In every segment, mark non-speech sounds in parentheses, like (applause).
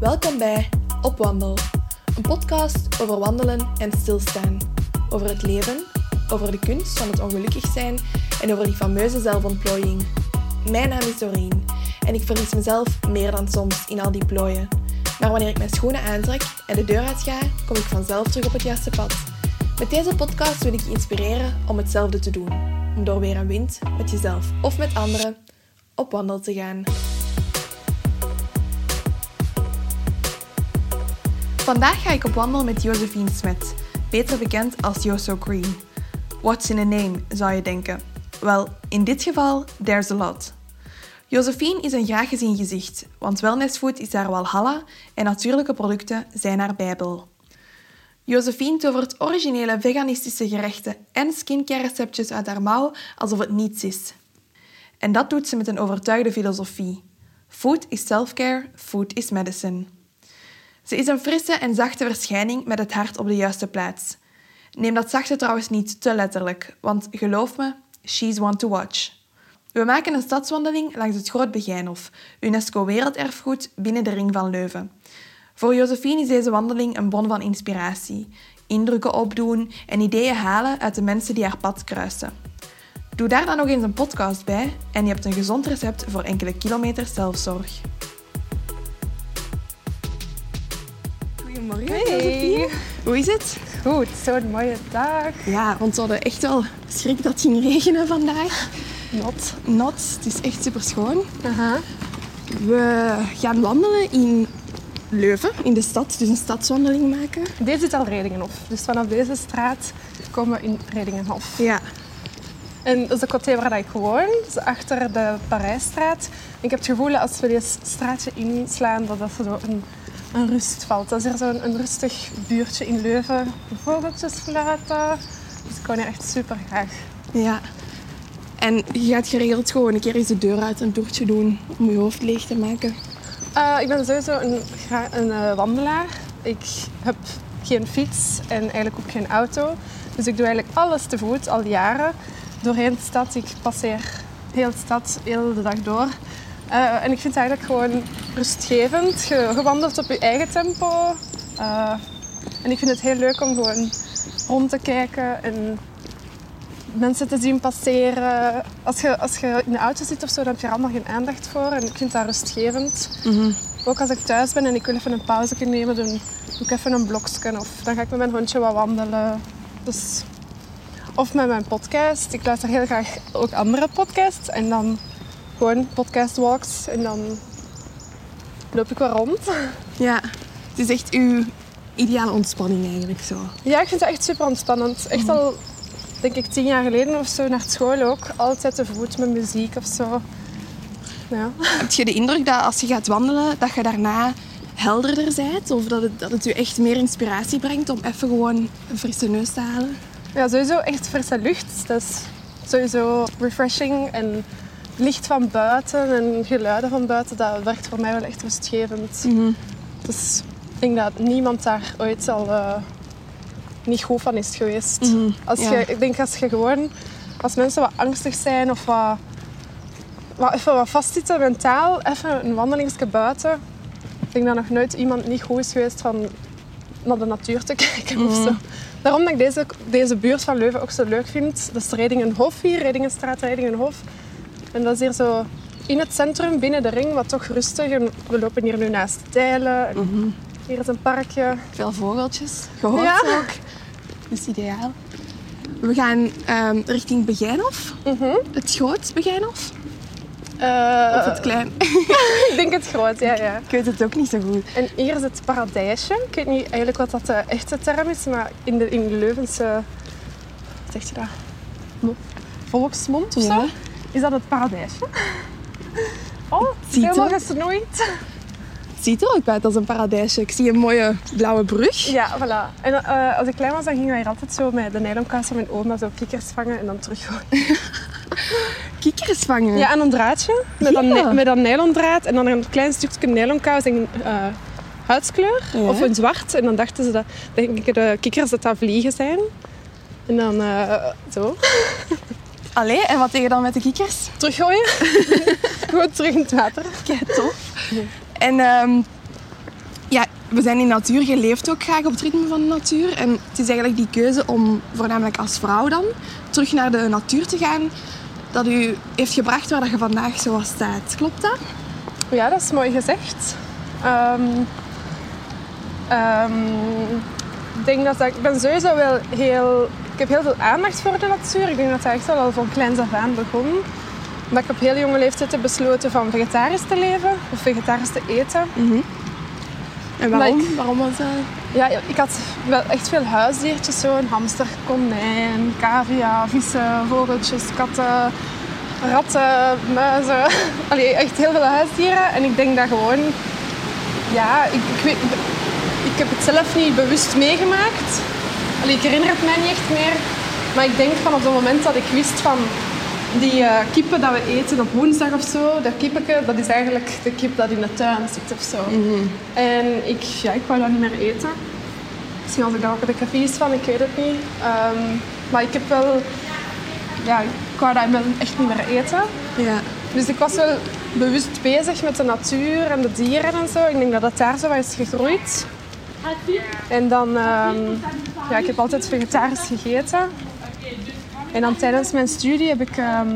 Welkom bij Op Wandel, een podcast over wandelen en stilstaan. Over het leven, over de kunst van het ongelukkig zijn en over die fameuze zelfontplooiing. Mijn naam is Doreen en ik verlies mezelf meer dan soms in al die plooien. Maar wanneer ik mijn schoenen aantrek en de deur uitga, kom ik vanzelf terug op het juiste pad. Met deze podcast wil ik je inspireren om hetzelfde te doen. Om door weer een wind met jezelf of met anderen op wandel te gaan. Vandaag ga ik op wandel met Josephine Smet, beter bekend als Yoso Green. What's in a name, zou je denken. Wel, in dit geval, there's a lot. Josephine is een graag gezien gezicht, want wellnessfood is haar walhalla en natuurlijke producten zijn haar bijbel. Josephine tovert originele veganistische gerechten en skincare receptjes uit haar mouw alsof het niets is. En dat doet ze met een overtuigde filosofie. Food is self-care, food is medicine. Ze is een frisse en zachte verschijning met het hart op de juiste plaats. Neem dat zachte trouwens niet te letterlijk, want geloof me, she's one to watch. We maken een stadswandeling langs het Groot Begijnhof, UNESCO Werelderfgoed binnen de Ring van Leuven. Voor Josephine is deze wandeling een bron van inspiratie, indrukken opdoen en ideeën halen uit de mensen die haar pad kruisen. Doe daar dan nog eens een podcast bij en je hebt een gezond recept voor enkele kilometers zelfzorg. Goedemorgen, Hey. Josephine. Hoe is het? Goed, zo'n mooie dag. Ja, want we hadden echt wel schrik dat het ging regenen vandaag. Not. Nat, het is echt super schoon. We gaan wandelen in Leuven, in de stad, dus een stadswandeling maken. Deze is al Redingenhof. Dus vanaf deze straat komen we in Redingenhof. Ja, En dat is de côté waar ik woon, dus achter de Parijsstraat. Ik heb het gevoel dat als we dit straatje inslaan, dat dat zo een, een rust valt. Is hier zo'n een rustig buurtje in Leuven. Vogeltjes fluiten. Dus ik woon hier echt super graag. ja. En je gaat geregeld gewoon een keer eens de deur uit een toertje doen om je hoofd leeg te maken. Eh, ik ben sowieso een, een eh, wandelaar. Ik heb geen fiets en eigenlijk ook geen auto. Dus ik doe eigenlijk alles te voet al jaren. Doorheen de stad. Ik passeer heel de stad, heel de dag door. Eh, en ik vind het eigenlijk gewoon rustgevend. Je, je wandelt op je eigen tempo. Eh, en ik vind het heel leuk om gewoon rond te kijken en mensen te zien passeren. Als je, als je in de auto zit of zo, dan heb je er allemaal geen aandacht voor. En ik vind dat rustgevend. Ook als ik thuis ben en ik wil even een pauze nemen, dan doe ik even een blokje. Of dan ga ik met mijn hondje wat wandelen. Dus, of met mijn podcast. Ik luister heel graag ook andere podcasts. En dan gewoon podcast walks. En dan loop ik wel rond. Ja, het is echt uw ideale ontspanning eigenlijk zo. Ja, ik vind het echt super ontspannend. Echt al, denk ik, tien jaar geleden of zo naar school ook. Altijd te voet met muziek of zo. Ja. Heb je de indruk dat als je gaat wandelen, dat je daarna helderder bent? Of dat het, dat het je echt meer inspiratie brengt om even gewoon een frisse neus te halen? Ja, sowieso echt frisse lucht. Dat is sowieso refreshing. En licht van buiten en geluiden van buiten, dat werkt voor mij wel echt rustgevend. Dus ik denk dat niemand daar ooit al eh, niet goed van is geweest. Als ja. je, ik denk als je gewoon, als mensen wat angstig zijn of wat, wat, even wat vastzitten mentaal, even een wandelingsje buiten. Ik denk dat nog nooit iemand niet goed is geweest van naar de natuur te (laughs) kijken of zo. Daarom dat ik deze, deze buurt van Leuven ook zo leuk vind. Dat is Redingenhof hier, Redingenstraat, Redingenhof. En dat is hier zo in het centrum, binnen de ring, wat toch rustig. En we lopen hier nu naast de Tijlen. En Hier is een parkje. Veel vogeltjes. Gehoord Ja. ook. Dus ideaal. We gaan ehm, richting Begijnhof. Het groot Begijnhof. Eh, Of het klein. (laughs) ik denk het groot, ja, ja. Ik weet het ook niet zo goed. En hier is het paradijsje. Ik weet niet eigenlijk wat dat de echte term is, maar in de, in de Leuvense... Wat zeg je dat? Mo- Volksmond of Ja. zo? Is dat het paradijsje? Oh, het is ziet helemaal gesnoeid. Ziet er ook uit als een paradijsje. Ik zie een mooie blauwe brug. Ja, voilà. En eh, als ik klein was, dan gingen wij hier altijd zo met de nylonkous van mijn oma zo kikkers vangen en dan terug gooien. (laughs) Kikkers vangen. Ja, en een draadje met, Ja. een, met een nylondraad en dan een klein stukje nylonkous en eh, huidskleur Ja. of in zwart. En dan dachten ze dat, denk ik, de kikkers dat dat vliegen zijn. En dan eh, zo, (laughs) Allee, en wat tegen dan met de kikkers? teruggooien. (laughs) Gewoon terug in het water. Kijk, tof. En ehm, we zijn in natuur, je leeft ook graag op het ritme van de natuur. En het is eigenlijk die keuze om, voornamelijk als vrouw dan, terug naar de natuur te gaan, dat u heeft gebracht waar dat je vandaag zo staat. Klopt dat? Ja, dat is mooi gezegd. Ehm, ehm, ik denk dat, dat ik ben sowieso wel heel... Ik heb heel veel aandacht voor de natuur. Ik denk dat dat echt wel al van kleins af aan begon. Dat ik op heel jonge leeftijd heb besloten van vegetarisch te leven of vegetarisch te eten. En waarom? Like- waarom was dat? Ja, ik had wel echt veel huisdiertjes. Zo. Een hamster, konijn, cavia, vissen, vogeltjes, katten, ratten, muizen. (laughs) Allee, echt heel veel huisdieren. En ik denk dat gewoon... Ja, ik, ik, weet, ik heb het zelf niet bewust meegemaakt. Ik herinner het mij niet echt meer. Maar ik denk van op het moment dat ik wist van... Die eh, kippen dat we eten op woensdag of zo, dat kippetje, dat is eigenlijk de kip dat in de tuin zit of zo. En ik, ja, ik wou dat niet meer eten. Misschien als ik daar ook de cafés van, ik weet het niet. Ehm, maar ik heb wel... Ja, ik wou dat wel echt niet meer eten. Ja. Dus ik was wel bewust bezig met de natuur en de dieren en zo. Ik denk dat dat daar zo wat is gegroeid. En dan... ehm, ja, ik heb altijd vegetarisch gegeten. En dan tijdens mijn studie heb ik ehm,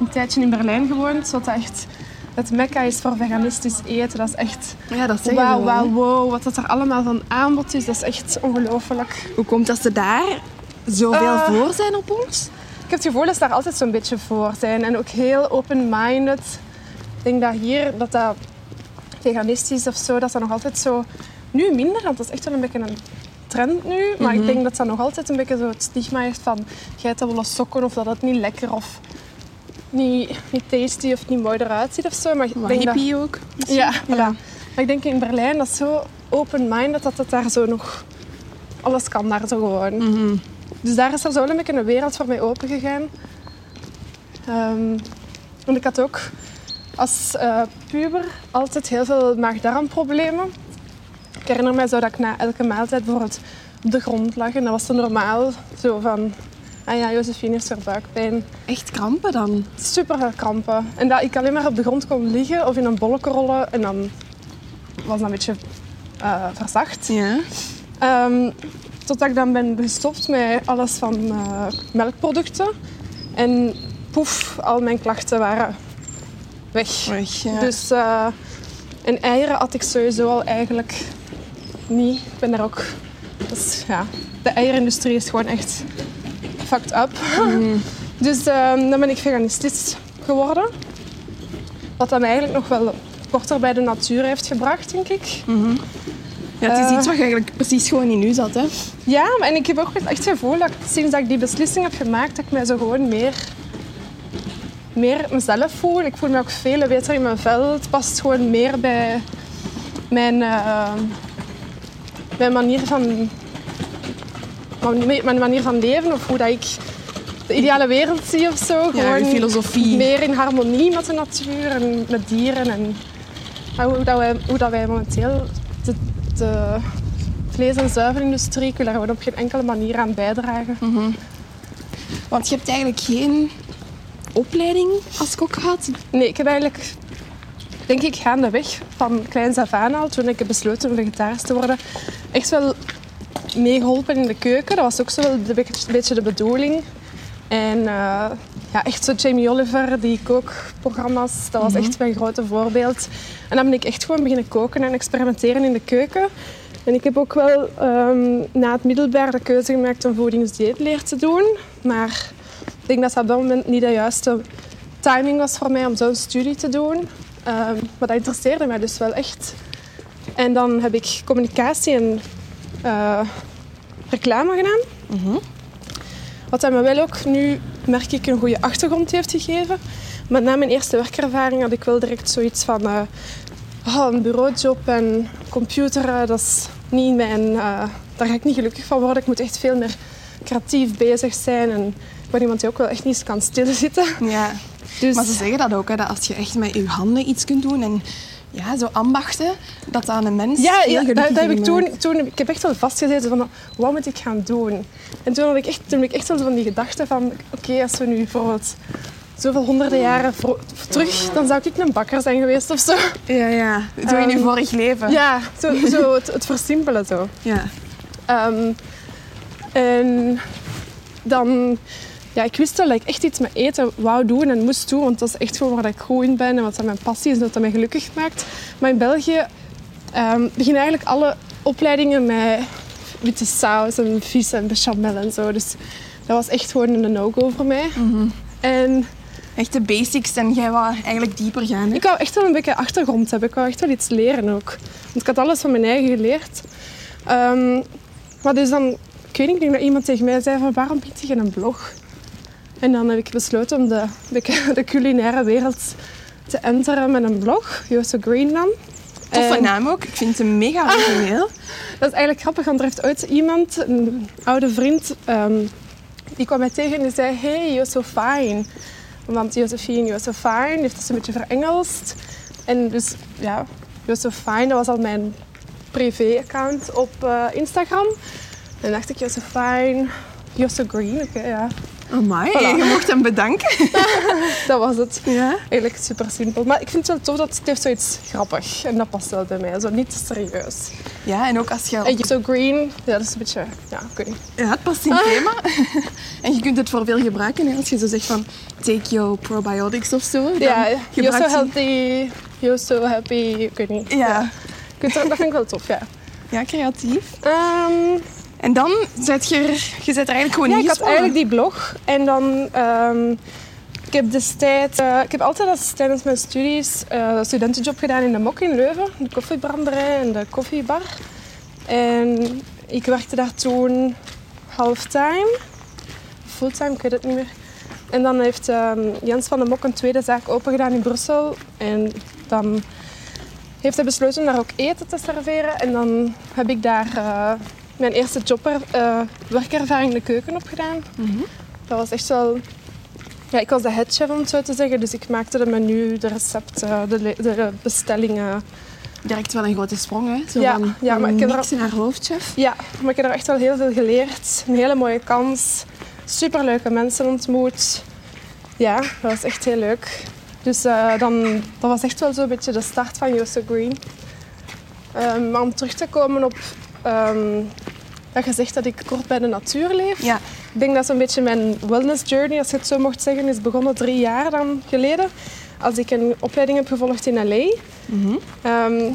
een tijdje in Berlijn gewoond. Zodat dat echt het mekka is voor veganistisch eten. Dat is echt... ja, dat zeg je Wauw, wel, hè. wauw, wow. Wat dat er allemaal van aanbod is, dat is echt ongelooflijk. Hoe komt dat ze daar zoveel Eh, voor zijn op ons? Ik heb het gevoel dat ze daar altijd zo'n beetje voor zijn. En ook heel open-minded. Ik denk dat hier, dat dat veganistisch of zo, dat dat nog altijd zo... Nu minder, want dat is echt wel een beetje een trend nu. Maar ik denk dat dat nog altijd een beetje zo het stigma heeft van geitenwolle sokken of dat het niet lekker of niet, niet tasty of niet mooi eruit ziet of zo. Maar dat- hippie ook. Ja, voilà. Maar ik denk in Berlijn, dat is zo open-minded dat het daar zo nog... Alles kan daar zo gewoon. Dus daar is er zo wel een beetje een wereld voor mij opengegaan. Ehm en ik had ook als eh, puber altijd heel veel maag-darmproblemen. Ik herinner mij zo dat ik na elke maaltijd bijvoorbeeld op de grond lag. En dat was zo normaal. Zo van, ah ja, Josephine heeft weer buikpijn. Echt krampen dan? Super veel krampen. En dat ik alleen maar op de grond kon liggen of in een bolletje rollen. En dan was dat een beetje eh, verzacht. Ja. Ehm, totdat ik dan ben gestopt met alles van eh, melkproducten. En poef, al mijn klachten waren weg. Weg, ja. Dus, en eieren had ik sowieso al eigenlijk niet. Ik ben daar ook... Dus, ja, de eierindustrie is gewoon echt fucked up. (laughs) dus ehm, dan ben ik veganistisch geworden. Wat dan eigenlijk nog wel korter bij de natuur heeft gebracht, denk ik. ja, het is eh, iets wat je eigenlijk precies gewoon in u zat, hè? Ja, en ik heb ook echt het gevoel dat sinds dat ik die beslissing heb gemaakt, dat ik mij zo gewoon meer, meer mezelf voel. Ik voel me ook veel beter in mijn vel. Het past gewoon meer bij mijn, eh, mijn manier van mijn manier van leven of hoe dat ik de ideale wereld zie of zo. Ja, je filosofie. Meer in harmonie met de natuur en met dieren. En hoe, dat wij, hoe dat wij momenteel de, de vlees- en zuivelindustrie, daar gewoon op geen enkele manier aan bijdragen. Want je hebt eigenlijk geen opleiding als kok gehad. Nee, ik heb eigenlijk, denk ik, gaandeweg van kleins af aan al, toen ik heb besloten om vegetarisch te worden, echt wel meegeholpen in de keuken. Dat was ook zo wel een beetje- de bedoeling. En eh, ja, echt zo Jamie Oliver, die kookprogramma's, dat was echt mijn grote voorbeeld. En dan ben ik echt gewoon beginnen koken en experimenteren in de keuken. En ik heb ook wel ehm, na het middelbaar de keuze gemaakt om voedingsdieetleer te doen. Maar ik denk dat dat op dat moment niet de juiste timing was voor mij om zo'n studie te doen. Ehm, maar dat interesseerde mij dus wel echt. En dan heb ik communicatie en eh, reclame gedaan. Wat dat me wel ook nu, merk ik, een goede achtergrond heeft gegeven. Maar na mijn eerste werkervaring had ik wel direct zoiets van... eh, oh, een bureaujob en computeren, dat is niet mijn... eh, daar ga ik niet gelukkig van worden. Ik moet echt veel meer creatief bezig zijn. En ben iemand die ook wel echt niet kan stilzitten. Ja. Dus Maar ze zeggen dat ook, hè, dat als je echt met je handen iets kunt doen en ja, zo ambachten, dat dat een mens Ja, ja dat, heb ik toen, toen... Ik heb echt wel vastgezeten van, wat moet ik gaan doen? En toen had ik echt, toen heb ik echt wel van die gedachte van, oké, als we nu bijvoorbeeld zoveel honderden jaren terug, dan zou ik een bakker zijn geweest of zo. Ja, ja. Zo in je Ehm, vorig leven. Ja, zo, zo het, het versimpelen zo. Ja. Ehm, en dan, ja, ik wist wel dat ik echt iets met eten wou doen en moest doen, want dat is echt gewoon waar ik goed in ben en wat dat mijn passie is en wat dat mij gelukkig maakt. Maar in België ehm, beginnen eigenlijk alle opleidingen met witte saus en vis en bechamel en zo. Dus dat was echt gewoon een no-go voor mij. En Echt de basics en jij wou eigenlijk dieper gaan. Hè? ik wou echt wel een beetje achtergrond hebben. Ik wou echt wel iets leren ook. Want ik had alles van mijn eigen geleerd. Ehm, maar dus dan, ik weet niet, ik denk dat iemand tegen mij zei van waarom bied je een blog? En dan heb ik besloten om de, de, culinaire wereld te enteren met een blog, Joso Greenland. Toffe En naam ook. Ik vind hem mega origineel. (laughs) Dat is eigenlijk grappig, want er heeft ooit iemand, een oude vriend, ehm, die kwam mij tegen en die zei hey, you're so fine. Want Josephine, you're so fine, die heeft dat een beetje verengelst. En dus ja, you're so fine, dat was al mijn privé-account op eh, Instagram. En dacht ik, you're so fine, you're so green, oké, ja. Amai, Voilà. je mocht hem bedanken. (laughs) Dat was het. Ja. Eigenlijk super simpel. Maar ik vind het wel tof dat het heeft zoiets grappig. En dat past wel bij mij, zo niet te serieus. Ja, en ook als je... En you're so green, ja, dat is een beetje, ja, weet niet. Ja, het past in het thema. (laughs) en je kunt het voor veel gebruiken. Hè. Als je zo zegt van, take your probiotics of zo. Ja, you're so je- healthy, you're so happy, ik weet niet. Ja. Dat, dat vind ik wel tof, ja. ja, creatief. Ehm, En dan zet je er, je zet er eigenlijk gewoon ja, ik had eigenlijk die blog en dan... ehm, ik heb destijds... eh, ik heb altijd als, tijdens mijn studies een studentenjob gedaan in de Mok in Leuven. De koffiebranderij en de koffiebar. En ik werkte daar toen halftime. Fulltime, ik weet het niet meer. En dan heeft ehm, Jens van der Mok een tweede zaak opengedaan in Brussel. En dan heeft hij besloten om daar ook eten te serveren. En dan heb ik daar eh, mijn eerste job, eh, werkervaring in de keuken op gedaan. Mhm. Dat was echt wel... Ja, ik was de headchef om het zo te zeggen. Dus ik maakte de menu, de recepten, de, de bestellingen. Direct wel een grote sprong, hè? Zo Ja, van, ja, van maar ik heb er- naar hoofdchef. Ja, maar ik heb er echt wel heel veel geleerd. Een hele mooie kans. Superleuke mensen ontmoet. Ja, dat was echt heel leuk. Dus eh, dan, dat was echt wel zo'n beetje de start van So Green. Ehm, maar om terug te komen op ehm, dat je zegt dat ik kort bij de natuur leef. Ja. Ik denk dat zo'n beetje mijn wellness journey, als je het zo mocht zeggen, is begonnen drie jaar dan geleden. Als ik een opleiding heb gevolgd in L.A. Mhm. Ehm,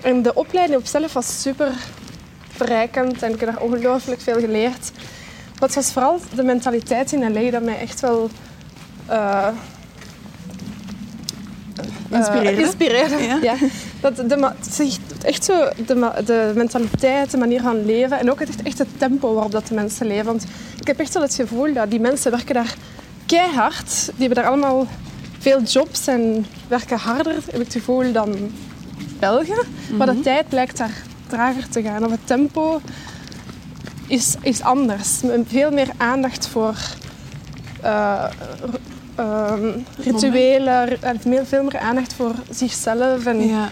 en de opleiding op zelf was super verrijkend en ik heb daar ongelooflijk veel geleerd. Maar het was vooral de mentaliteit in LA dat mij echt wel eh, Inspireerde. inspireerde. Ja. Ja. Dat de, echt zo de, de mentaliteit, de manier van leven en ook het, echt het tempo waarop dat de mensen leven. Want ik heb echt wel het gevoel dat die mensen werken daar keihard. Die hebben daar allemaal veel jobs en werken harder, heb ik het gevoel, dan België. Maar de tijd lijkt daar trager te gaan. Of het tempo is, is anders. Veel meer aandacht voor eh, ehm, rituelen en veel, meer aandacht voor zichzelf. En ja.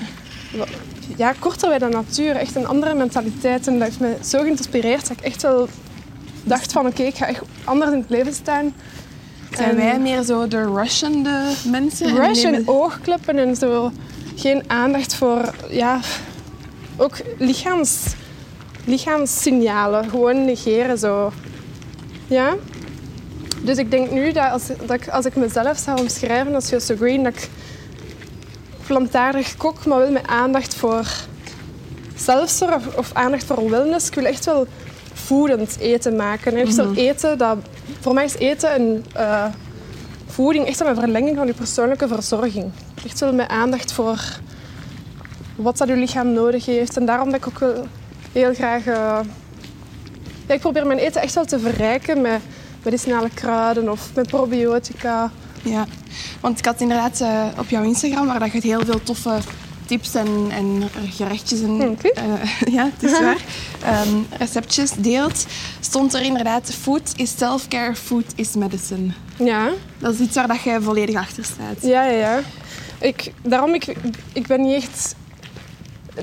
Ja. korter bij de natuur. Echt een andere mentaliteit. En dat heeft me zo geïnspireerd dat ik echt wel dacht van oké, ik ga echt anders in het leven staan. Zijn En- wij meer zo de rushende mensen? En Rush en nemen- oogkleppen en zo. Geen aandacht voor, ja, ook lichaams, lichaamssignalen. Gewoon negeren zo. Ja? Dus ik denk nu dat als, dat ik, als ik mezelf zou omschrijven als Just Green, dat ik plantaardig kok, maar wel met aandacht voor zelfzorg of aandacht voor wellness. Ik wil echt wel voedend eten maken. Echt zo eten dat, voor mij is eten een eh, voeding echt een verlenging van je persoonlijke verzorging. Echt wel met aandacht voor wat dat je lichaam nodig heeft. En daarom dat ik ook wel heel graag... eh, ja, ik probeer mijn eten echt wel te verrijken met medicinale kruiden of met probiotica. Ja, want ik had inderdaad eh, op jouw Instagram, waar dat je heel veel toffe tips en, en gerechtjes en eh, (laughs) ja, het is (laughs) waar, ehm, receptjes deelt, stond er inderdaad food is self-care, food is medicine. Ja, Dat is iets waar dat jij volledig achter staat. ja, ja. ja. Ik, daarom ik, ik ben niet echt...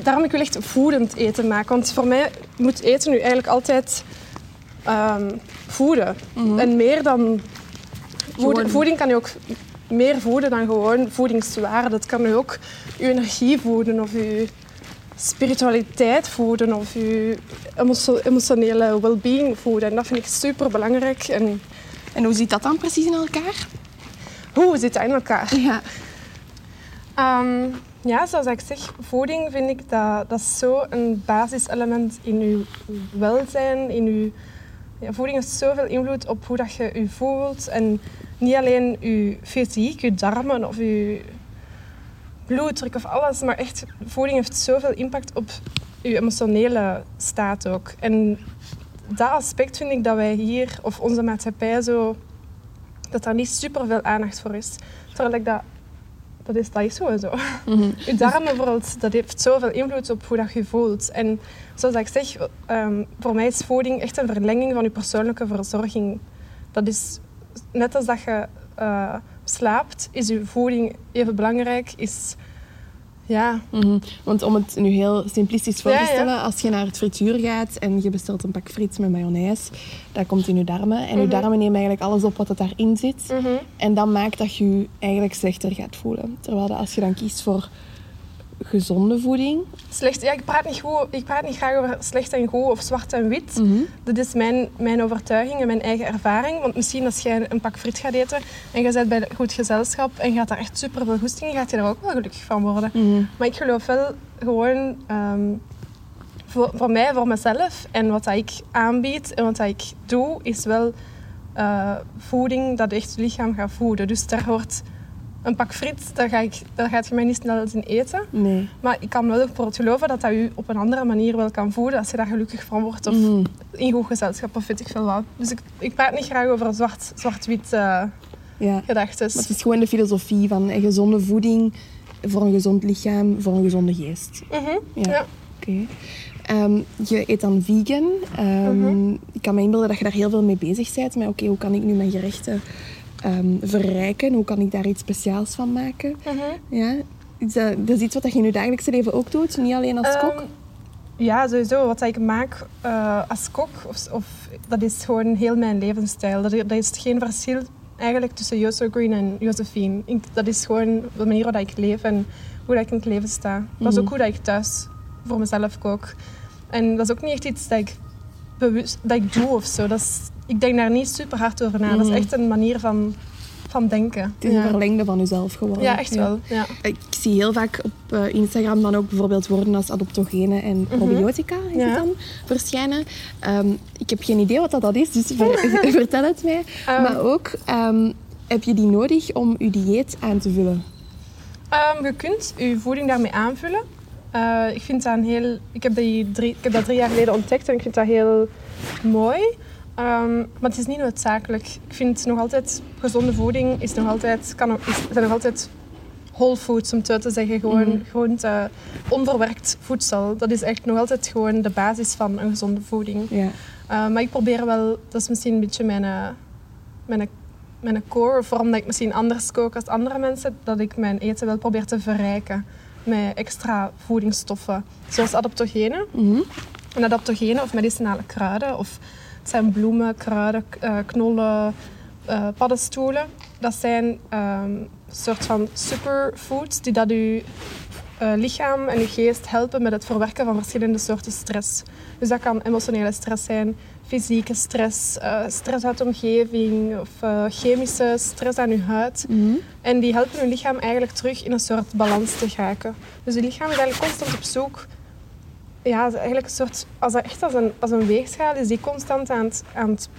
Daarom ik wil echt voedend eten maken. Want voor mij moet eten nu eigenlijk altijd ehm, voeden. En meer dan Voed- Gewoon- Voeding kan je ook meer voeden dan gewoon voedingswaarde. Dat kan je ook je energie voeden of je spiritualiteit voeden of je emo- emotionele well-being voeden. En dat vind ik super belangrijk. En En hoe zit dat dan precies in elkaar? hoe zit dat in elkaar? Ja. Ehm, ja, zoals ik zeg, voeding vind ik dat, dat is zo een basiselement in je welzijn. In uw, ja, voeding heeft zoveel invloed op hoe dat je je voelt. En niet alleen je fysiek, je darmen of je bloeddruk of alles, maar echt, voeding heeft zoveel impact op je emotionele staat ook. En dat aspect vind ik dat wij hier, of onze maatschappij zo, dat daar niet super veel aandacht voor is. Terwijl ik dat, dat is, dat is sowieso. Mhm. (laughs) Je darmen bijvoorbeeld, dat heeft zoveel invloed op hoe dat je voelt. En zoals ik zeg, ehm, voor mij is voeding echt een verlenging van je persoonlijke verzorging. Dat is net als dat je eh, slaapt, is je voeding even belangrijk. Is, ja, Mhm. Want om het nu heel simplistisch voor te ja. stellen, als je naar het frituur gaat en je bestelt een pak friet met mayonaise, dat komt in je darmen. En je Mhm. darmen nemen eigenlijk alles op wat er daarin zit. mhm. En dat maakt dat je je eigenlijk slechter gaat voelen. Terwijl dat als je dan kiest voor gezonde voeding, slecht. Ja, ik praat, niet goed, ik praat niet graag over slecht en goed of zwart en wit. Dat is mijn, mijn overtuiging en mijn eigen ervaring. Want misschien als jij een pak friet gaat eten en je bent bij goed gezelschap en je gaat daar echt super veel goesting in, gaat je daar ook wel gelukkig van worden. Maar ik geloof wel gewoon ehm, voor, voor mij, voor mezelf en wat dat ik aanbied en wat dat ik doe, is wel eh, voeding dat echt je lichaam gaat voeden. Dus daar hoort een pak friet, daar, ga ik, daar gaat je mij niet snel in eten. nee. Maar ik kan wel bijvoorbeeld geloven dat dat je op een andere manier wel kan voeden als je daar gelukkig van wordt of Mhm. in goed gezelschap of weet ik veel wat. Dus ik, ik praat niet graag over zwart- zwart-wit eh Ja. gedachten. Maar het is gewoon de filosofie van een gezonde voeding voor een gezond lichaam, voor een gezonde geest. Mhm, Ja. ja. Oké. Ehm, je eet dan vegan. Ehm, Mhm. Ik kan me inbeelden dat je daar heel veel mee bezig bent. Maar oké, hoe kan ik nu mijn gerechten ehm, verrijken? Hoe kan ik daar iets speciaals van maken? Mhm. Ja? Is dat, dat is iets wat je in je dagelijkse leven ook doet, niet alleen als kok? Ehm, ja, sowieso. Wat ik maak eh, als kok, of, of, dat is gewoon heel mijn levensstijl. Dat, dat is geen verschil eigenlijk tussen Joso Green en Josephine. Ik- dat is gewoon de manier waarop ik leef en hoe ik in het leven sta. Dat is ook Mhm. hoe dat ik thuis voor mezelf kook. En dat is ook niet echt iets dat ik, bewust, dat ik doe of zo. Dat is, ik denk daar niet super hard over na. Dat Mhm. is echt een manier van, van denken. Het is een verlengde van jezelf geworden. ja, echt wel. Ja. Ik zie heel vaak op eh, Instagram dan ook bijvoorbeeld woorden als adoptogenen en probiotica Mhm. Ja. het dan, verschijnen. Ehm, ik heb geen idee wat dat, dat is, dus ver- (laughs) (laughs) vertel het mij. Ehm. maar ook, ehm, heb je die nodig om je dieet aan te vullen? Je kunt je voeding daarmee aanvullen. Eh, ik, vind dat een heel, ik, heb die drie, ik heb dat drie jaar geleden ontdekt en ik vind dat heel mooi. Ehm, maar het is niet noodzakelijk. Ik vind nog altijd, gezonde voeding is nog altijd, kan is, zijn nog altijd whole foods, om het zo te zeggen. Gewoon, Mhm. gewoon te- onverwerkt voedsel. Dat is echt nog altijd gewoon de basis van een gezonde voeding. Uh, maar ik probeer wel, dat is misschien een beetje mijn, eh, mijn, mijn core, of waarom dat ik misschien anders kook als andere mensen, dat ik mijn eten wel probeer te verrijken met extra voedingsstoffen, zoals adaptogenen. Mhm. En adaptogenen of medicinale kruiden, of het zijn bloemen, kruiden, eh, knollen, eh, paddenstoelen. Dat zijn een soort van superfoods die dat je eh, lichaam en je geest helpen met het verwerken van verschillende soorten stress. Dus dat kan emotionele stress zijn, fysieke stress, eh, stress uit de omgeving of eh, chemische stress aan je huid. Mhm. En die helpen je lichaam eigenlijk terug in een soort balans te geraken. Dus je lichaam is eigenlijk constant op zoek. Ja, eigenlijk een soort, als dat echt als een, als een weegschaal is, die constant aan het, aan, het,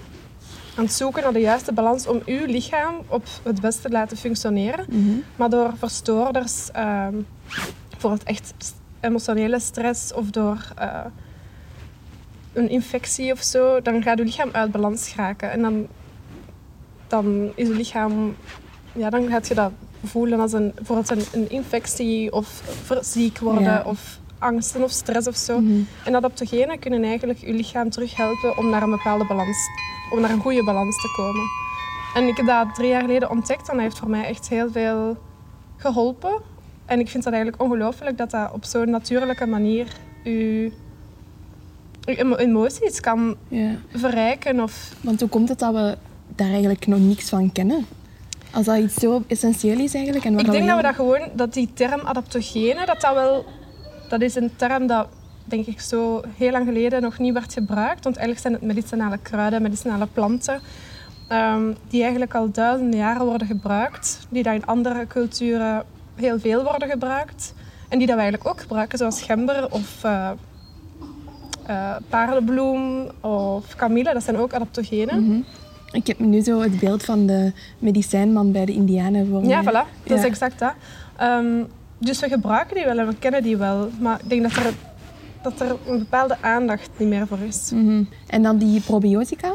aan het zoeken naar de juiste balans om uw lichaam op het beste te laten functioneren. Mhm. Maar door verstoorders, ehm voor het echt emotionele stress of door eh, een infectie of zo, dan gaat je lichaam uit balans geraken. En dan, dan is je lichaam, ja, dan gaat je dat voelen als een, bijvoorbeeld een, een infectie of ziek worden Ja. of angsten of stress of zo. Mhm. En adaptogenen kunnen eigenlijk je lichaam terug helpen om naar een bepaalde balans, om naar een goede balans te komen. En ik heb dat drie jaar geleden ontdekt en dat heeft voor mij echt heel veel geholpen. En ik vind dat eigenlijk ongelooflijk dat dat op zo'n natuurlijke manier emo- emoties kan Ja. verrijken. Of, Want hoe komt het dat we daar eigenlijk nog niks van kennen? Als dat iets zo essentieel is eigenlijk. En Ik denk dat we dat gewoon, dat die term adaptogene, dat dat wel, dat is een term dat denk ik zo heel lang geleden nog niet werd gebruikt. Want eigenlijk zijn het medicinale kruiden, medicinale planten, ehm, die eigenlijk al duizenden jaren worden gebruikt. Die dat in andere culturen heel veel worden gebruikt. En die dat we eigenlijk ook gebruiken, zoals gember of eh eh, paardenbloem of kamille. Dat zijn ook adaptogenen. Mhm. Ik heb nu zo het beeld van de medicijnman bij de Indianen voor Ja, voilà. Dat is exact dat. Ehm, dus we gebruiken die wel en we kennen die wel. Maar ik denk dat er, dat er een bepaalde aandacht niet meer voor is. Mhm. En dan die probiotica.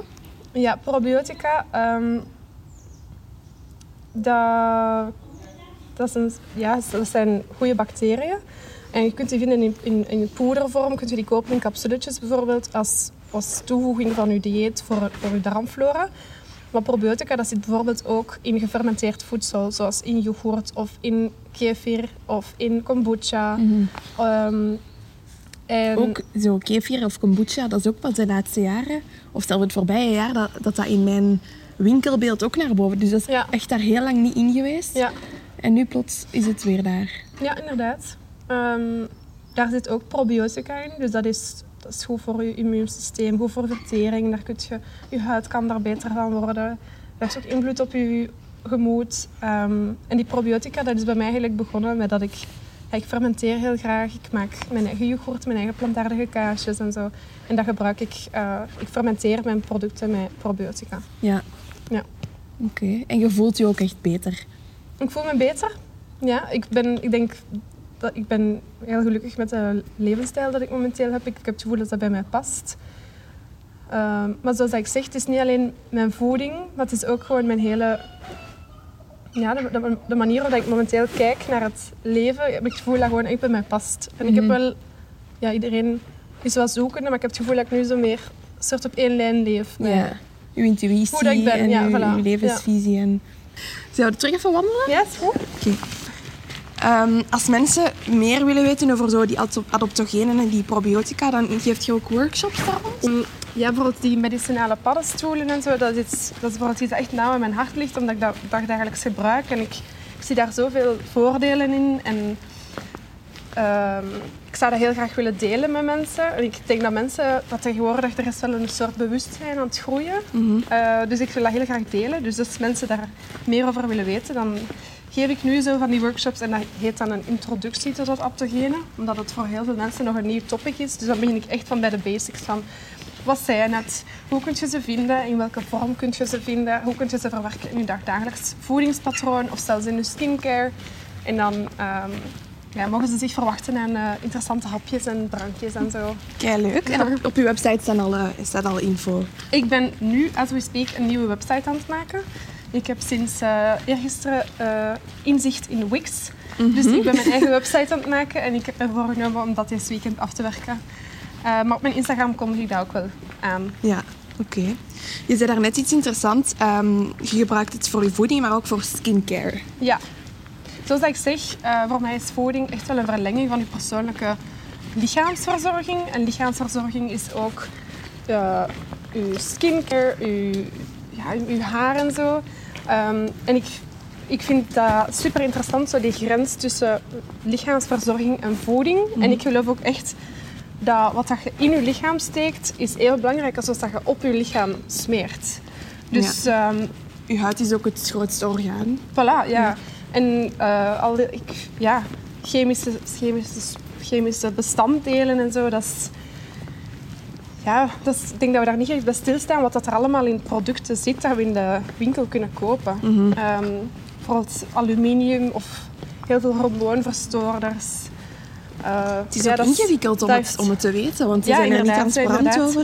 Ja, probiotica, ehm, dat, dat, is een- ja, dat zijn goede bacteriën. En je kunt die vinden in, in, in poedervorm, kunt je die kopen in capsuletjes bijvoorbeeld, als, als toevoeging van je dieet voor, voor je darmflora. Maar probiotica, dat zit bijvoorbeeld ook in gefermenteerd voedsel, zoals in yoghurt of in kefir of in kombucha. Ehm, en Ook zo kefir of kombucha, dat is ook pas de laatste jaren, of zelfs het voorbije jaar, dat dat, dat in mijn winkelbeeld ook naar boven. Dus dat is Ja. echt daar heel lang niet in geweest. ja, En nu plots is het weer daar. Ja, inderdaad. Ehm, daar zit ook probiotica in. Dus dat is, dat is goed voor je immuunsysteem, goed voor vertering. Daar kun je, je huid kan daar beter van worden. Dat heeft ook invloed op je gemoed. Ehm, en die probiotica, dat is bij mij eigenlijk begonnen met dat ik... ja, ik fermenteer heel graag. Ik maak mijn eigen yoghurt, mijn eigen plantaardige kaasjes en zo. En dat gebruik ik... eh, ik fermenteer mijn producten met probiotica. Ja. Ja. Oké. En je voelt je ook echt beter. Ik voel me beter. Ja, ik, ben, ik denk dat ik ben heel gelukkig met de levensstijl dat ik momenteel heb. Ik, ik heb het gevoel dat dat bij mij past. Ehm, maar zoals ik zeg, het is niet alleen mijn voeding, maar het is ook gewoon mijn hele... Ja, de, de, de manier waarop ik momenteel kijk naar het leven, heb ik het gevoel dat gewoon echt bij mij past. En ik heb Mhm. wel... Ja, iedereen is wel zoekende, maar ik heb het gevoel dat ik nu zo meer soort op één lijn leef. Ja. Je intuïtie Hoe dat ik ben, en ja, voilà. je levensvisie. En... Zouden we terug even wandelen? Ja, is goed. Oké. Ehm, als mensen meer willen weten over zo die adop- adoptogenen en die probiotica, dan geeft je ook workshops trouwens. Mm, Ja, bijvoorbeeld die medicinale paddenstoelen en zo, dat is, iets, dat is bijvoorbeeld iets dat echt nauw aan mijn hart ligt, omdat ik dat dagelijks gebruik. En ik, ik zie daar zoveel voordelen in. En ehm, ik zou dat heel graag willen delen met mensen. En ik denk dat mensen, dat tegenwoordig, er is wel een soort bewustzijn aan het groeien. Eh, dus ik wil dat heel graag delen. Dus als mensen daar meer over willen weten, dan geef ik nu zo van die workshops. En dat heet dan een introductie tot adaptogenen. Omdat het voor heel veel mensen nog een nieuw topic is. Dus dan begin ik echt van bij de basics van... Wat zijn het? Hoe kun je ze vinden? In welke vorm kun je ze vinden? Hoe kun je ze verwerken in je dagdagelijks voedingspatroon of zelfs in je skincare? En dan ehm, ja, mogen ze zich verwachten aan eh, interessante hapjes en drankjes en zo. Kei leuk. En op, op uw website staan al, eh, staat al info. Ik ben nu, as we speak, een nieuwe website aan het maken. Ik heb sinds eh eergisteren eh, inzicht in Wix. Dus ik ben mijn eigen website aan het maken en ik heb ervoor genomen om dat dit weekend af te werken. Eh, maar op mijn Instagram kondig ik dat ook wel aan. Ja, oké. Je zei daarnet iets interessants. Ehm, je gebruikt het voor je voeding, maar ook voor skincare. Ja, zoals ik zeg, voor mij is voeding echt wel een verlenging van je persoonlijke lichaamsverzorging. En lichaamsverzorging is ook je skincare, je, ja, je haar en zo. Ehm, en ik, ik vind dat super interessant, zo die grens tussen lichaamsverzorging en voeding. En ik geloof ook echt dat wat dat je in je lichaam steekt, is even belangrijk als wat dat je op je lichaam smeert. Dus ehm, Je huid is ook het grootste orgaan. Voilà, ja. En eh, al die, ik, ja, chemische, chemische, chemische bestanddelen en zo, dat is... Ja, ik denk dat we daar niet echt bij stilstaan wat dat er allemaal in producten zit dat we in de winkel kunnen kopen. Ehm, bijvoorbeeld aluminium of heel veel hormoonverstoorders. Eh, Het is ja, ook ingewikkeld om, het, heeft- om het te weten, want ze Ja, zijn er niet transparant inderdaad. over.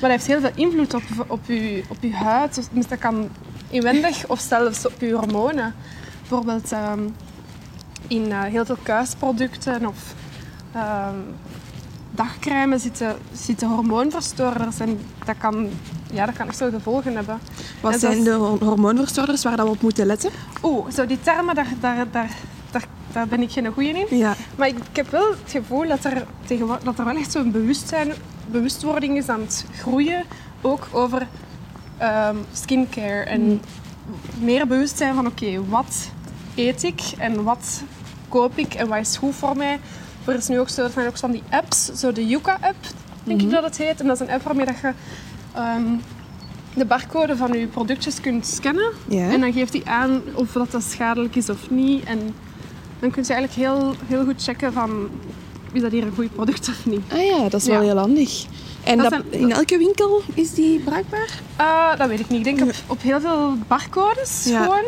Maar dat heeft heel veel invloed op, op, je, op je huid. Dus dat kan inwendig (laughs) of zelfs op je hormonen. Bijvoorbeeld ehm, in eh, heel veel kuisproducten of ehm dagcrème zitten, zitten hormoonverstoorders. En dat kan, ja, dat kan echt veel gevolgen hebben. Wat En zijn de hor- hormoonverstoorders waar dat we op moeten letten? Oeh, zo die termen, daar, daar, daar, daar, daar ben ik geen goeie in. Ja. Maar ik, ik heb wel het gevoel dat er, tegenwo- dat er wel echt zo'n bewustzijn, bewustwording is aan het groeien. Ook over ehm, skincare en meer bewust zijn van oké, wat eet ik en wat koop ik en wat is goed voor mij. Er is nu ook zo, zijn ook van die apps, zo de Yuka-app, denk ik dat het heet. En dat is een app waarmee dat je ehm, de barcode van je productjes kunt scannen. En dan geeft hij aan of dat, dat schadelijk is of niet. En dan kun je eigenlijk heel, heel goed checken van is dat hier een goed product of niet. Ah ja, dat is wel Ja. heel handig. En Dat dat, zijn- in elke winkel is die bruikbaar? Eh, dat weet ik niet. Ik denk op, op heel veel barcodes Ja. gewoon.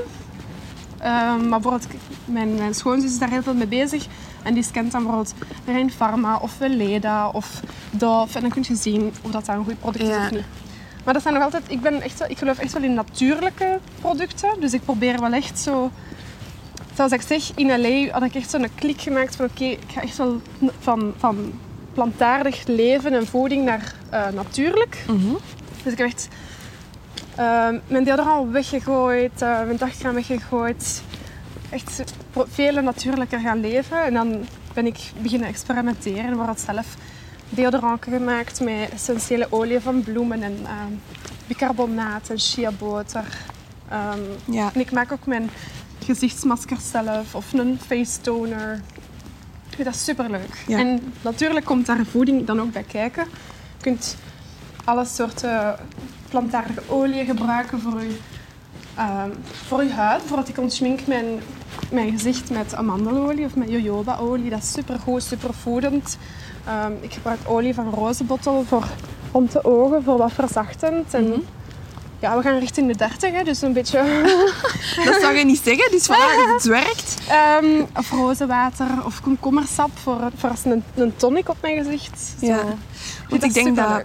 Ehm, maar bijvoorbeeld, mijn, mijn schoonzus is daar heel veel mee bezig. En die scant dan bijvoorbeeld Rein Pharma of Weleda of Dove. En dan kun je zien of dat, dat een goed product is Ja. of niet. Maar dat zijn nog altijd... Ik, ben echt, wel- ik geloof echt wel in natuurlijke producten. Dus ik probeer wel echt zo... Zoals ik zeg, in L.A. had ik echt zo'n klik gemaakt van... Oké, ik ga echt wel van, van plantaardig leven en voeding naar eh, natuurlijk. Dus ik heb echt ehm, mijn deodorant weggegooid, eh, mijn dagcrème weggegooid. Echt veel natuurlijker gaan leven. En dan ben ik beginnen experimenteren. En wordt zelf deodorant gemaakt met essentiële olie van bloemen en ehm, bicarbonaat en chiaboter. Ehm, Ja. en ik maak ook mijn gezichtsmasker zelf of een face toner. Dat superleuk. Ja. En natuurlijk komt daar voeding dan ook bij kijken. Je kunt alle soorten plantaardige olie gebruiken voor je, ehm, voor je huid. Bijvoorbeeld, ik ontschmink mijn, mijn gezicht met amandelolie of met jojobaolie. Dat is supergoed, supervoedend. Ehm, ik gebruik olie van rozenbottel voor rond de ogen, voor wat verzachtend. En ja, we gaan richting de 30, hè, dus een beetje (laughs) Dat zou je niet zeggen, dus voilà, (laughs) het werkt. Ehm, of rozenwater of komkommersap voor, voor als een, een tonic op mijn gezicht. Zo. Ja. vind ik denk dat-.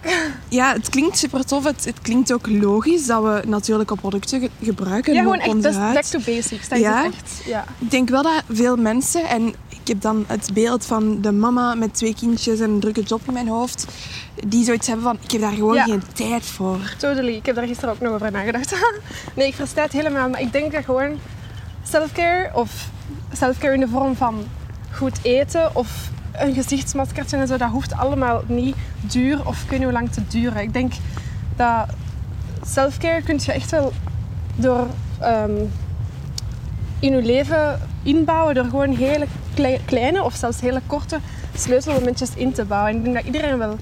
Ja, het klinkt super tof. Het, het klinkt ook logisch dat we natuurlijke producten ge- gebruiken Ja, op gewoon echt best huid. back to basics. Dat Ja? is echt. Ja. Ik denk wel dat veel mensen, en ik heb dan het beeld van de mama met twee kindjes en een drukke job in mijn hoofd, die zoiets hebben van, ik heb daar gewoon Ja. geen tijd voor. Totally. Ik heb daar gisteren ook nog over nagedacht. (laughs) nee, ik versta het helemaal. Maar ik denk dat gewoon selfcare of selfcare in de vorm van goed eten of een gezichtsmaskertje en zo, dat hoeft allemaal niet duur of ik weet niet hoe lang te duren. Ik denk dat selfcare kun je echt wel door ehm, in je leven inbouwen door gewoon hele kleine of zelfs hele korte sleutelmomentjes in te bouwen. En ik denk dat iedereen wel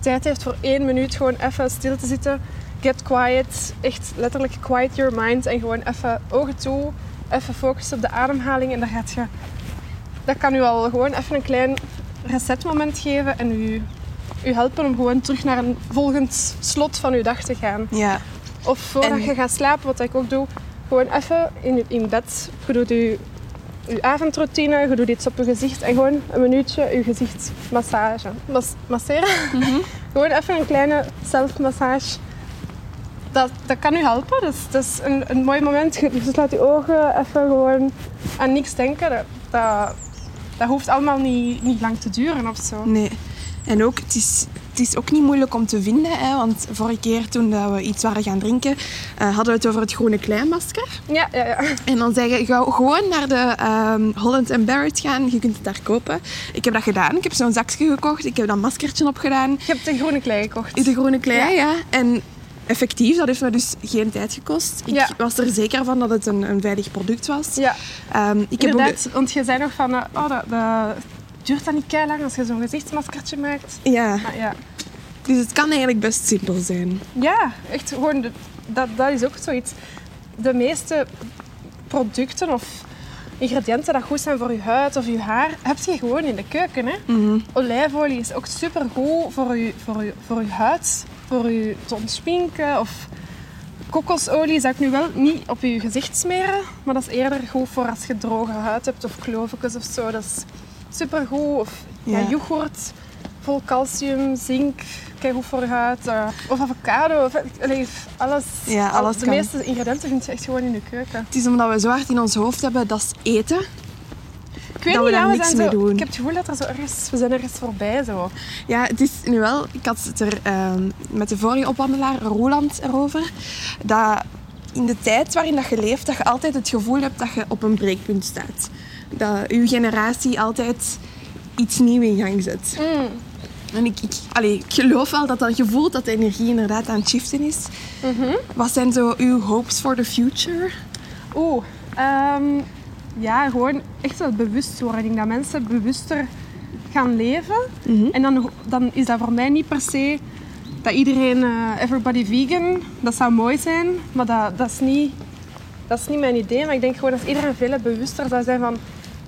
tijd heeft voor één minuut gewoon even stil te zitten. Get quiet. Echt letterlijk quiet your mind. En gewoon even ogen toe. Even focussen op de ademhaling. En dan gaat je... Dat kan u al gewoon even een klein resetmoment geven. En u, u helpen om gewoon terug naar een volgend slot van uw dag te gaan. Ja, Of voordat En- je gaat slapen, wat ik ook doe, gewoon even in, in bed. Je doet je, je avondroutine, je doet iets op je gezicht en gewoon een minuutje je gezicht massage. Mas, masseren. (laughs) gewoon even een kleine zelfmassage. Dat, dat kan u helpen. Dat is, dat is een, een mooi moment. Je je slaat je ogen even gewoon aan niks denken. Dat, dat, dat hoeft allemaal niet, niet lang te duren of zo. nee. En ook, het is, het is ook niet moeilijk om te vinden, hè, want vorige keer toen dat we iets waren gaan drinken, eh, hadden we het over het groene kleinmasker. Ja, ja, ja. En dan zeggen je, ga gewoon naar de ehm, Holland Barrett gaan, je kunt het daar kopen. Ik heb dat gedaan, ik heb zo'n zakje gekocht, ik heb dat maskertje opgedaan. Je hebt een groene klei gekocht. De groene klei, Ja. ja. En effectief, dat heeft me dus geen tijd gekost. Ik Ja. was er zeker van dat het een, een veilig product was. Ja. Ehm, ik heb ook want je zei nog van, eh, oh, dat, dat duurt dat niet kei lang als je zo'n gezichtsmaskertje maakt. ja, ja, dus het kan eigenlijk best simpel zijn. ja echt gewoon, de- dat, dat is ook zoiets. De meeste producten of ingrediënten dat goed zijn voor je huid of je haar, heb je gewoon in de keuken. Hè? Mhm. Olijfolie is ook supergoed voor je, voor, je, voor je huid, voor je te ontspinken. Of kokosolie zou ik nu wel niet op je gezicht smeren, maar dat is eerder goed voor als je droge huid hebt of kloofjes of zo. Dat is supergoed. Of ja. Ja. yoghurt, vol calcium, zink, goed voor je huid. eh, of avocado, of allee, alles. Ja, Al- alles De kan. meeste ingrediënten vind je echt gewoon in je keuken. Het is omdat we zo hard in ons hoofd hebben, dat is eten. Ik weet Dat we niet, daar ja, we niks mee zo, doen. ik heb het gevoel dat er zo ergens, we zijn ergens voorbij zo. Ja, het is nu wel... Ik had het er ehm, met de vorige opwandelaar, Roland, erover. Dat in de tijd waarin dat je leeft, dat je altijd het gevoel hebt dat je op een breekpunt staat. Dat je generatie altijd iets nieuws in gang zet. Mm. En ik, ik, allee, ik geloof wel dat dat gevoel dat de energie inderdaad aan het shiften is. Wat zijn zo uw hopes for the future? Oeh, ehm, ja, gewoon echt wel bewustwording. Dat mensen bewuster gaan leven. En dan, dan is dat voor mij niet per se dat iedereen, eh, everybody vegan, dat zou mooi zijn. Maar dat, dat, is niet, dat is niet mijn idee. Maar ik denk gewoon dat iedereen veel bewuster zou zijn van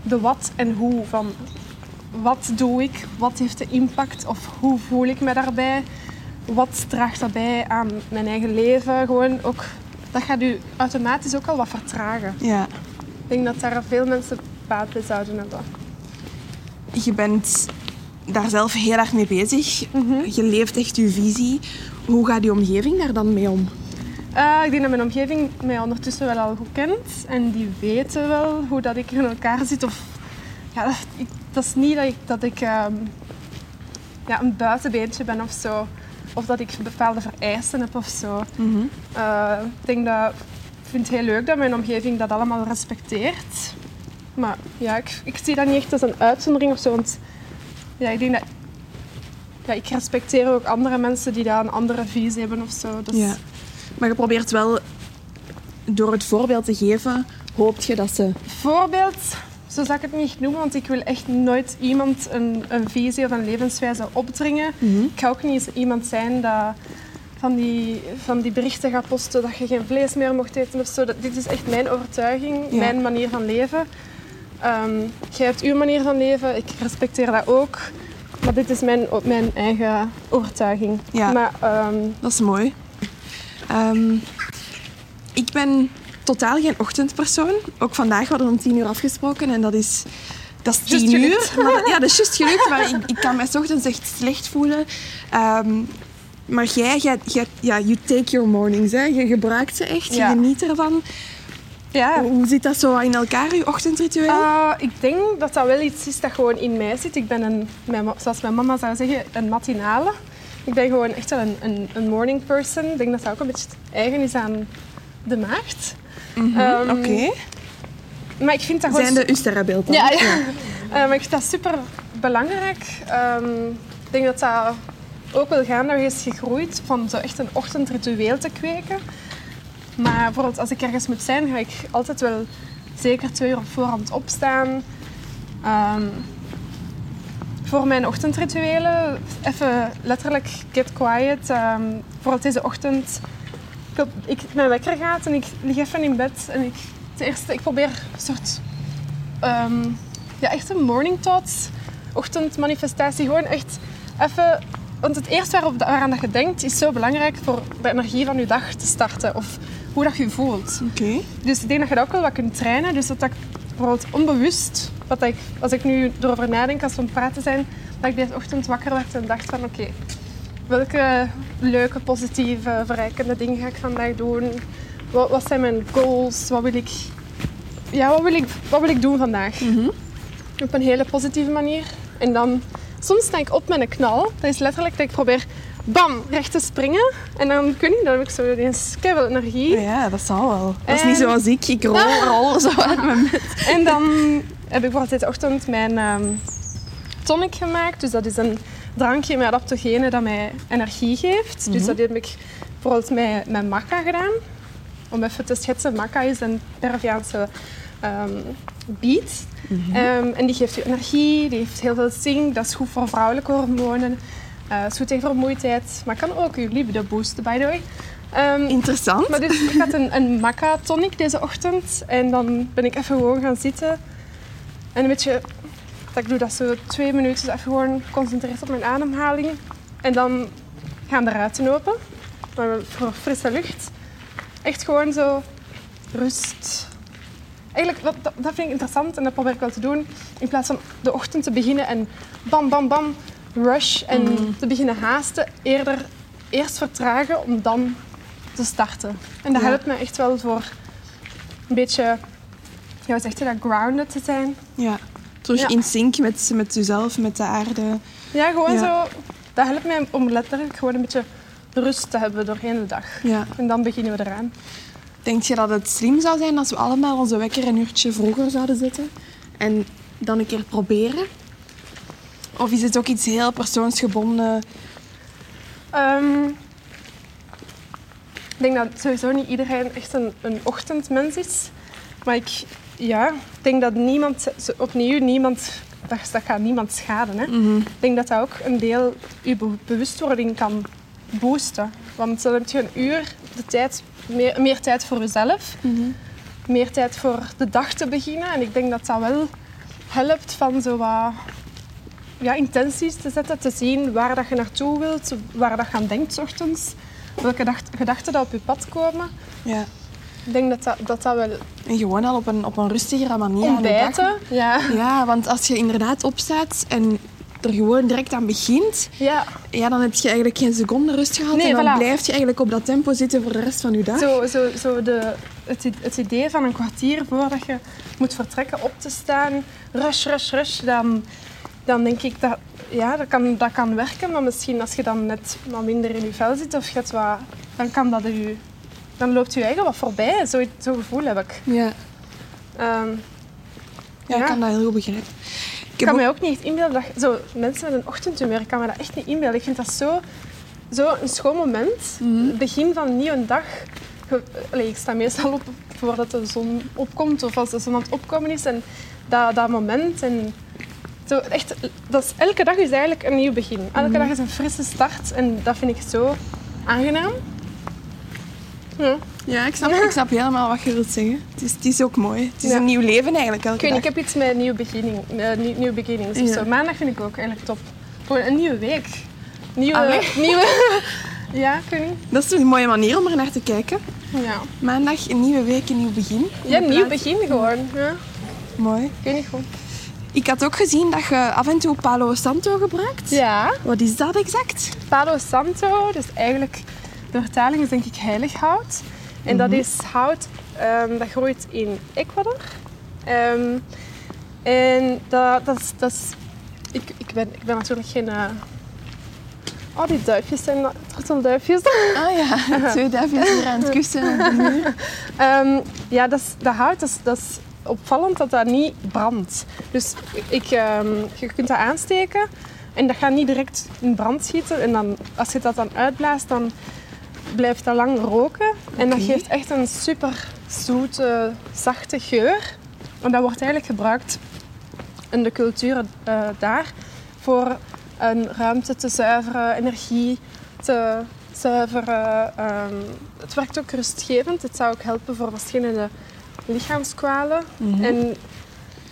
de wat en hoe. Van wat doe ik, wat heeft de impact of hoe voel ik me daarbij. Wat draagt dat bij aan mijn eigen leven? Gewoon ook, dat gaat u automatisch ook al wat vertragen. Ja. Ik denk dat daar veel mensen baat bij zouden hebben. Je bent daar zelf heel erg mee bezig. Je leeft echt je visie. Hoe gaat je omgeving daar dan mee om? Eh, ik denk dat mijn omgeving mij ondertussen wel al goed kent. En die weten wel hoe dat ik in elkaar zit. Of, ja, dat, ik- dat is niet dat ik, dat ik ehm, ja, een buitenbeentje ben of zo. Of dat ik bepaalde vereisten heb of zo. Eh, ik denk dat, vind het heel leuk dat mijn omgeving dat allemaal respecteert. Maar ja, ik, ik zie dat niet echt als een uitzondering of zo. Want ja, ik denk dat... Ja, ik respecteer ook andere mensen die daar een andere visie hebben of zo. Dus, Ja. Maar je probeert wel door het voorbeeld te geven, hoopt je dat ze. Voorbeeld, zo zou ik het niet noemen, want ik wil echt nooit iemand een, een visie of een levenswijze opdringen. Ik ga ook niet iemand zijn dat van die, van die berichten gaat posten dat je geen vlees meer mocht eten of zo. Dat, dit is echt mijn overtuiging, Ja. mijn manier van leven. Ehm, jij hebt uw manier van leven, ik respecteer dat ook. Maar dit is mijn, mijn eigen overtuiging. Ja. Maar ehm, Dat is mooi. Ehm, ik ben totaal geen ochtendpersoon. Ook vandaag hadden we om tien uur afgesproken en dat is, dat is tien uur. Maar ja, dat is juist (laughs) gelukt, maar ik, ik kan mij 's ochtends echt slecht voelen. Ehm, maar jij, jij, jij- ja, you take your mornings. Hè. Je gebruikt ze echt, je geniet ervan. ja, Hoe zit dat zo in elkaar, je ochtendritueel? Uh, ik denk dat dat wel iets is dat gewoon in mij zit. Ik ben, een, mijn, zoals mijn mama zou zeggen, een matinale. Ik ben gewoon echt wel een, een, een morning person. Ik denk dat dat ook een beetje eigen is aan de maagd. Ehm, Oké. Maar ik vind dat. Zijn de uw sterrenbeeld dan? Ja, ja. (laughs) Maar ik vind dat super belangrijk. Ehm, ik denk dat dat ook wel gaandeweg is gegroeid van zo echt een ochtendritueel te kweken. Maar bijvoorbeeld als ik ergens moet zijn, ga ik altijd wel zeker twee uur op voorhand opstaan. Ehm, voor mijn ochtendrituelen, even letterlijk get quiet. Ehm bijvoorbeeld deze ochtend, ik, ik, mijn wekker gaat en ik lig even in bed en ik, het eerste, ik probeer een soort ehm, ja, echt een morning thoughts, ochtendmanifestatie. Gewoon echt even... Want het eerste waarop, waaraan dat je denkt is zo belangrijk voor de energie van je dag te starten. Of hoe dat je je voelt. Oké. Dus ik denk dat je dat ook wel wat kunt trainen. Dus dat ik bijvoorbeeld onbewust, wat ik, als ik nu erover nadenk als we aan het praten zijn, dat ik deze ochtend wakker werd en dacht van oké, welke leuke, positieve, verrijkende dingen ga ik vandaag doen? Wat, wat zijn mijn goals? Wat wil ik, ja, wat wil ik, wat wil ik doen vandaag? Op een hele positieve manier. En dan, soms sta ik op met een knal. Dat is letterlijk dat ik probeer, bam, recht te springen. En dan kun je, dan heb ik zo keihard energie. Ja, dat zal wel. Dat is En- niet zoals ik. Ik rol, rol zo uit mijn bed. En dan heb ik bijvoorbeeld deze ochtend mijn ehm, tonic gemaakt. Dus dat is een drankje met adaptogenen dat mij energie geeft. Dus dat heb ik bijvoorbeeld met, met maca gedaan. Om even te schetsen, maca is een Peruviaanse beet. Ehm, en die geeft je energie, die heeft heel veel zink. Dat is goed voor vrouwelijke hormonen. Eh is goed tegen vermoeidheid, maar kan ook je libido boosten, by the way. Interessant. maar dus, ik had een, een maca tonic deze ochtend en dan ben ik even gewoon gaan zitten. En een beetje, dat ik doe dat zo twee minuten, even gewoon geconcentreerd op mijn ademhaling. En dan gaan de ruiten open, voor frisse lucht. Echt gewoon zo rust. Eigenlijk, dat, dat, vind ik interessant en dat probeer ik wel te doen. In plaats van de ochtend te beginnen en bam, bam, bam, rush en te beginnen haasten. Eerder eerst vertragen om dan te starten. En dat Ja. helpt me echt wel voor een beetje, ja, hoe zeg je dat, grounded te zijn. Ja. Terug Ja. in sync met, met jezelf, met de aarde. Ja, gewoon Ja. zo. Dat helpt mij om letterlijk gewoon een beetje rust te hebben doorheen de dag. Ja. En dan beginnen we eraan. Denk je dat het slim zou zijn als we allemaal onze wekker een uurtje vroeger zouden zetten? En dan een keer proberen? Of is het ook iets heel persoonsgebonden? Ehm, ik denk dat sowieso niet iedereen echt een, een ochtendmens is. Maar ik, ja, ik denk dat niemand, opnieuw, niemand, dat, dat gaat niemand schaden. Hè. Ik denk dat dat ook een deel je be- bewustwording kan boosten. Want dan heb je een uur de tijd, meer, meer tijd voor jezelf. Meer tijd voor de dag te beginnen. En ik denk dat dat wel helpt van zo wat ja, intenties te zetten, te zien waar dat je naartoe wilt, waar dat je aan denkt ochtends, welke dacht- gedachten dat op je pad komen. Ja. Ik denk dat dat, dat, dat wel En gewoon al op een, op een rustigere manier aan de dag. ontbijten. Ja. Ja, want als je inderdaad opstaat en er gewoon direct aan begint, ja, ja, dan heb je eigenlijk geen seconde rust gehad. Nee, en dan voilà. blijf je eigenlijk op dat tempo zitten voor de rest van je dag. zo, zo, zo de, het, het idee van een kwartier voordat je moet vertrekken op te staan, rush, rush, rush, dan, dan denk ik dat ja, dat, kan, dat kan werken. Maar misschien als je dan net wat minder in je vel zit of je wat, dan kan dat je, dan loopt je eigen wat voorbij. Zo'n zo gevoel heb ik. Ja, Ehm, ja, ik kan dat heel goed begrijpen. Ik Ik kan mij ook niet echt inbeelden dat zo, mensen met een ochtendhumeur, ik kan me dat echt niet inbeelden. Ik vind dat zo, zo een schoon moment. Het begin van een nieuwe dag. Allee, ik sta meestal op voordat de zon opkomt of als de zon aan het opkomen is. En dat, dat moment. En zo echt, dat is, elke dag is eigenlijk een nieuw begin. Elke Mhm. dag is een frisse start. En dat vind ik zo aangenaam. Ja. Ja, ik snap, ik snap helemaal wat je wilt zeggen. Het is, het is ook mooi. Het is Ja. een nieuw leven eigenlijk elke Ik weet ik heb iets met nieuw beginning, eh, nieuw, nieuw beginnings Ja. zo. Maandag vind ik ook eigenlijk top. Gewoon een nieuwe week. Nieuwe... Allee. nieuwe (laughs) ja, ik weet niet. Dat is een mooie manier om er naar te kijken. Ja, Maandag, een nieuwe week, een nieuw begin. ja In nieuw begin gewoon. Ja, Mooi. ik weet niet goed. Ik had ook gezien dat je af en toe Palo Santo gebruikt. Ja, Wat is dat exact? Palo Santo, dus eigenlijk de vertaling is denk ik heilig hout. En dat is hout ehm, dat groeit in Ecuador. Ehm, en dat, dat, is, dat is... Ik, ik, ben, ik ben natuurlijk geen... eh, Oh, die duifjes zijn tortelduifjes. Ah ja, (laughs) twee duifjes hier aan het kussen op de muur. Ehm, ja, dat, is, dat hout, dat is, dat is opvallend dat dat niet brandt. Dus ik, ehm, je kunt dat aansteken en dat gaat niet direct in brand schieten. En dan, als je dat dan uitblaast, dan blijft dat lang roken. En dat geeft echt een super zoete, zachte geur. En dat wordt eigenlijk gebruikt in de cultuur eh, daar voor een ruimte te zuiveren, energie te zuiveren. Ehm, het werkt ook rustgevend. Het zou ook helpen voor verschillende lichaamskwalen. En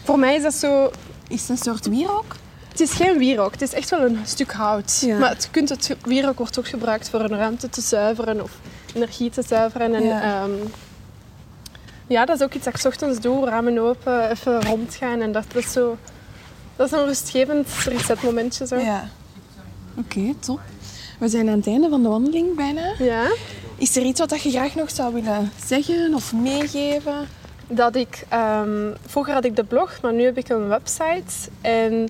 voor mij is dat zo... Is het een soort wierook? Het is geen wierook, het is echt wel een stuk hout. Ja. Maar het, kunt het wierook wordt ook gebruikt voor een ruimte te zuiveren of energie te zuiveren. En, Ja. ja. ja, dat is ook iets dat ik 's ochtends doe, ramen open, even rondgaan. En dat, dat is zo... Dat is een rustgevend resetmomentje. Zo. Ja. Oké, top. We zijn aan het einde van de wandeling bijna. ja. Is er iets wat je graag nog zou willen zeggen of meegeven? dat ik... ehm, vroeger had ik de blog, maar nu heb ik een website. En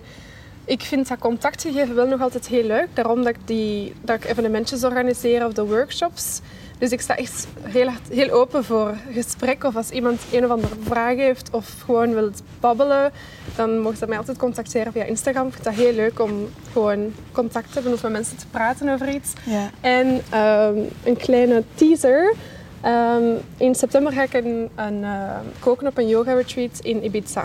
ik vind dat contacten geven wel nog altijd heel leuk. Daarom dat ik, die, dat ik evenementjes organiseer of de workshops. Dus ik sta echt heel, hard, heel open voor gesprek. Of als iemand een of andere vraag heeft of gewoon wil babbelen, dan mocht je mij altijd contacteren via Instagram. Ik vind dat heel leuk om gewoon contact te hebben of met mensen te praten over iets. Ja. En ehm, een kleine teaser. Ehm, in september ga ik een, een, eh, koken op een yoga retreat in Ibiza.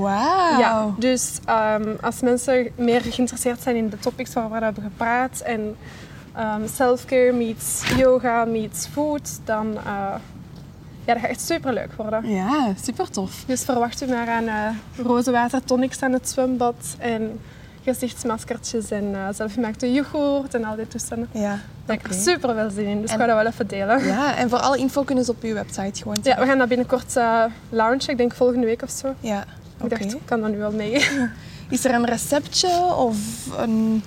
Wauw. Ja, dus ehm, als mensen meer geïnteresseerd zijn in de topics waar we hebben gepraat en ehm self-care meets yoga meets food, dan uh, ja, dat gaat echt super leuk worden. Ja, super tof. Dus verwacht u maar aan uh, roze water tonics aan het zwembad en gezichtsmaskertjes en uh, zelfgemaakte yoghurt en al die toestanden. Ja. Daar heb ik er super veel zin in, dus En- ik ga dat wel even delen. Ja, en voor alle info kunnen ze op uw website gewoon Ja, we gaan dat binnenkort uh, launchen, ik denk volgende week of zo. Ja, Ik oké. dacht, ik kan dat nu wel mee. (laughs) Is er een receptje of een,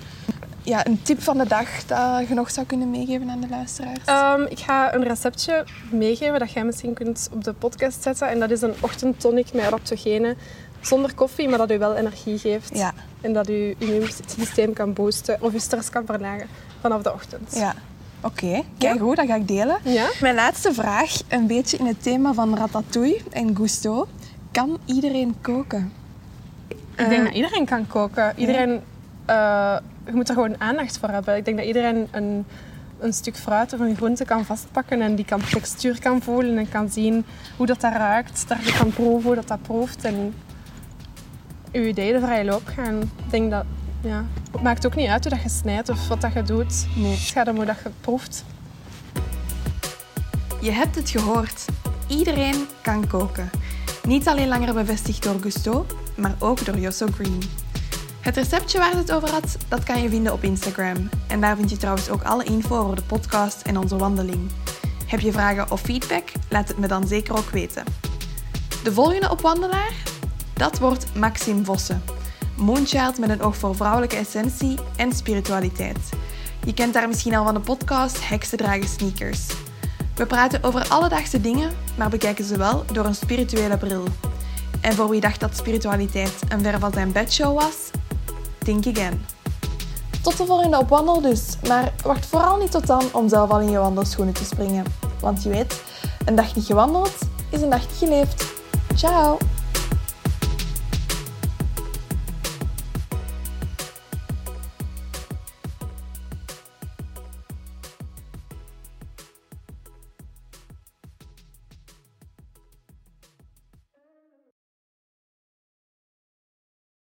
ja, een tip van de dag dat je nog zou kunnen meegeven aan de luisteraars? Ehm, ik ga een receptje meegeven dat jij misschien kunt op de podcast zetten. En dat is een ochtendtonic met adaptogenen. Zonder koffie, maar dat u wel energie geeft. ja, En dat u immuunsysteem kan boosten of uw stress kan verlagen vanaf de ochtend. ja. Oké, kijk goed, dat ga ik delen. Ja? Mijn laatste vraag, een beetje in het thema van ratatouille en gusto. Kan iedereen koken? Ik denk dat iedereen kan koken. Iedereen eh, je moet er gewoon aandacht voor hebben. Ik denk dat iedereen een, een stuk fruit of een groente kan vastpakken en die kan textuur kan voelen en kan zien hoe dat, dat ruikt. Dat je kan proeven hoe dat, dat proeft en je idee de vrije loop gaan. Ik denk dat, ja, het maakt ook niet uit hoe dat je snijdt of wat dat je doet. Nee. Het gaat om hoe dat je proeft. Je hebt het gehoord. Iedereen kan koken. Niet alleen langer bevestigd door Gusto, maar ook door Josso Green. Het receptje waar het over had, dat kan je vinden op Instagram. En daar vind je trouwens ook alle info over de podcast en onze wandeling. Heb je vragen of feedback? Laat het me dan zeker ook weten. De volgende opwandelaar? Dat wordt Maxime Vossen. Moonchild met een oog voor vrouwelijke essentie en spiritualiteit. Je kent haar misschien al van de podcast Heksen dragen sneakers. We praten over alledaagse dingen, maar bekijken ze wel door een spirituele bril. En voor wie dacht dat spiritualiteit een ver van zijn bedshow was, think again. Tot de volgende op wandel dus, maar wacht vooral niet tot dan om zelf al in je wandelschoenen te springen. Want je weet, een dag niet gewandeld is een dag niet geleefd. Ciao!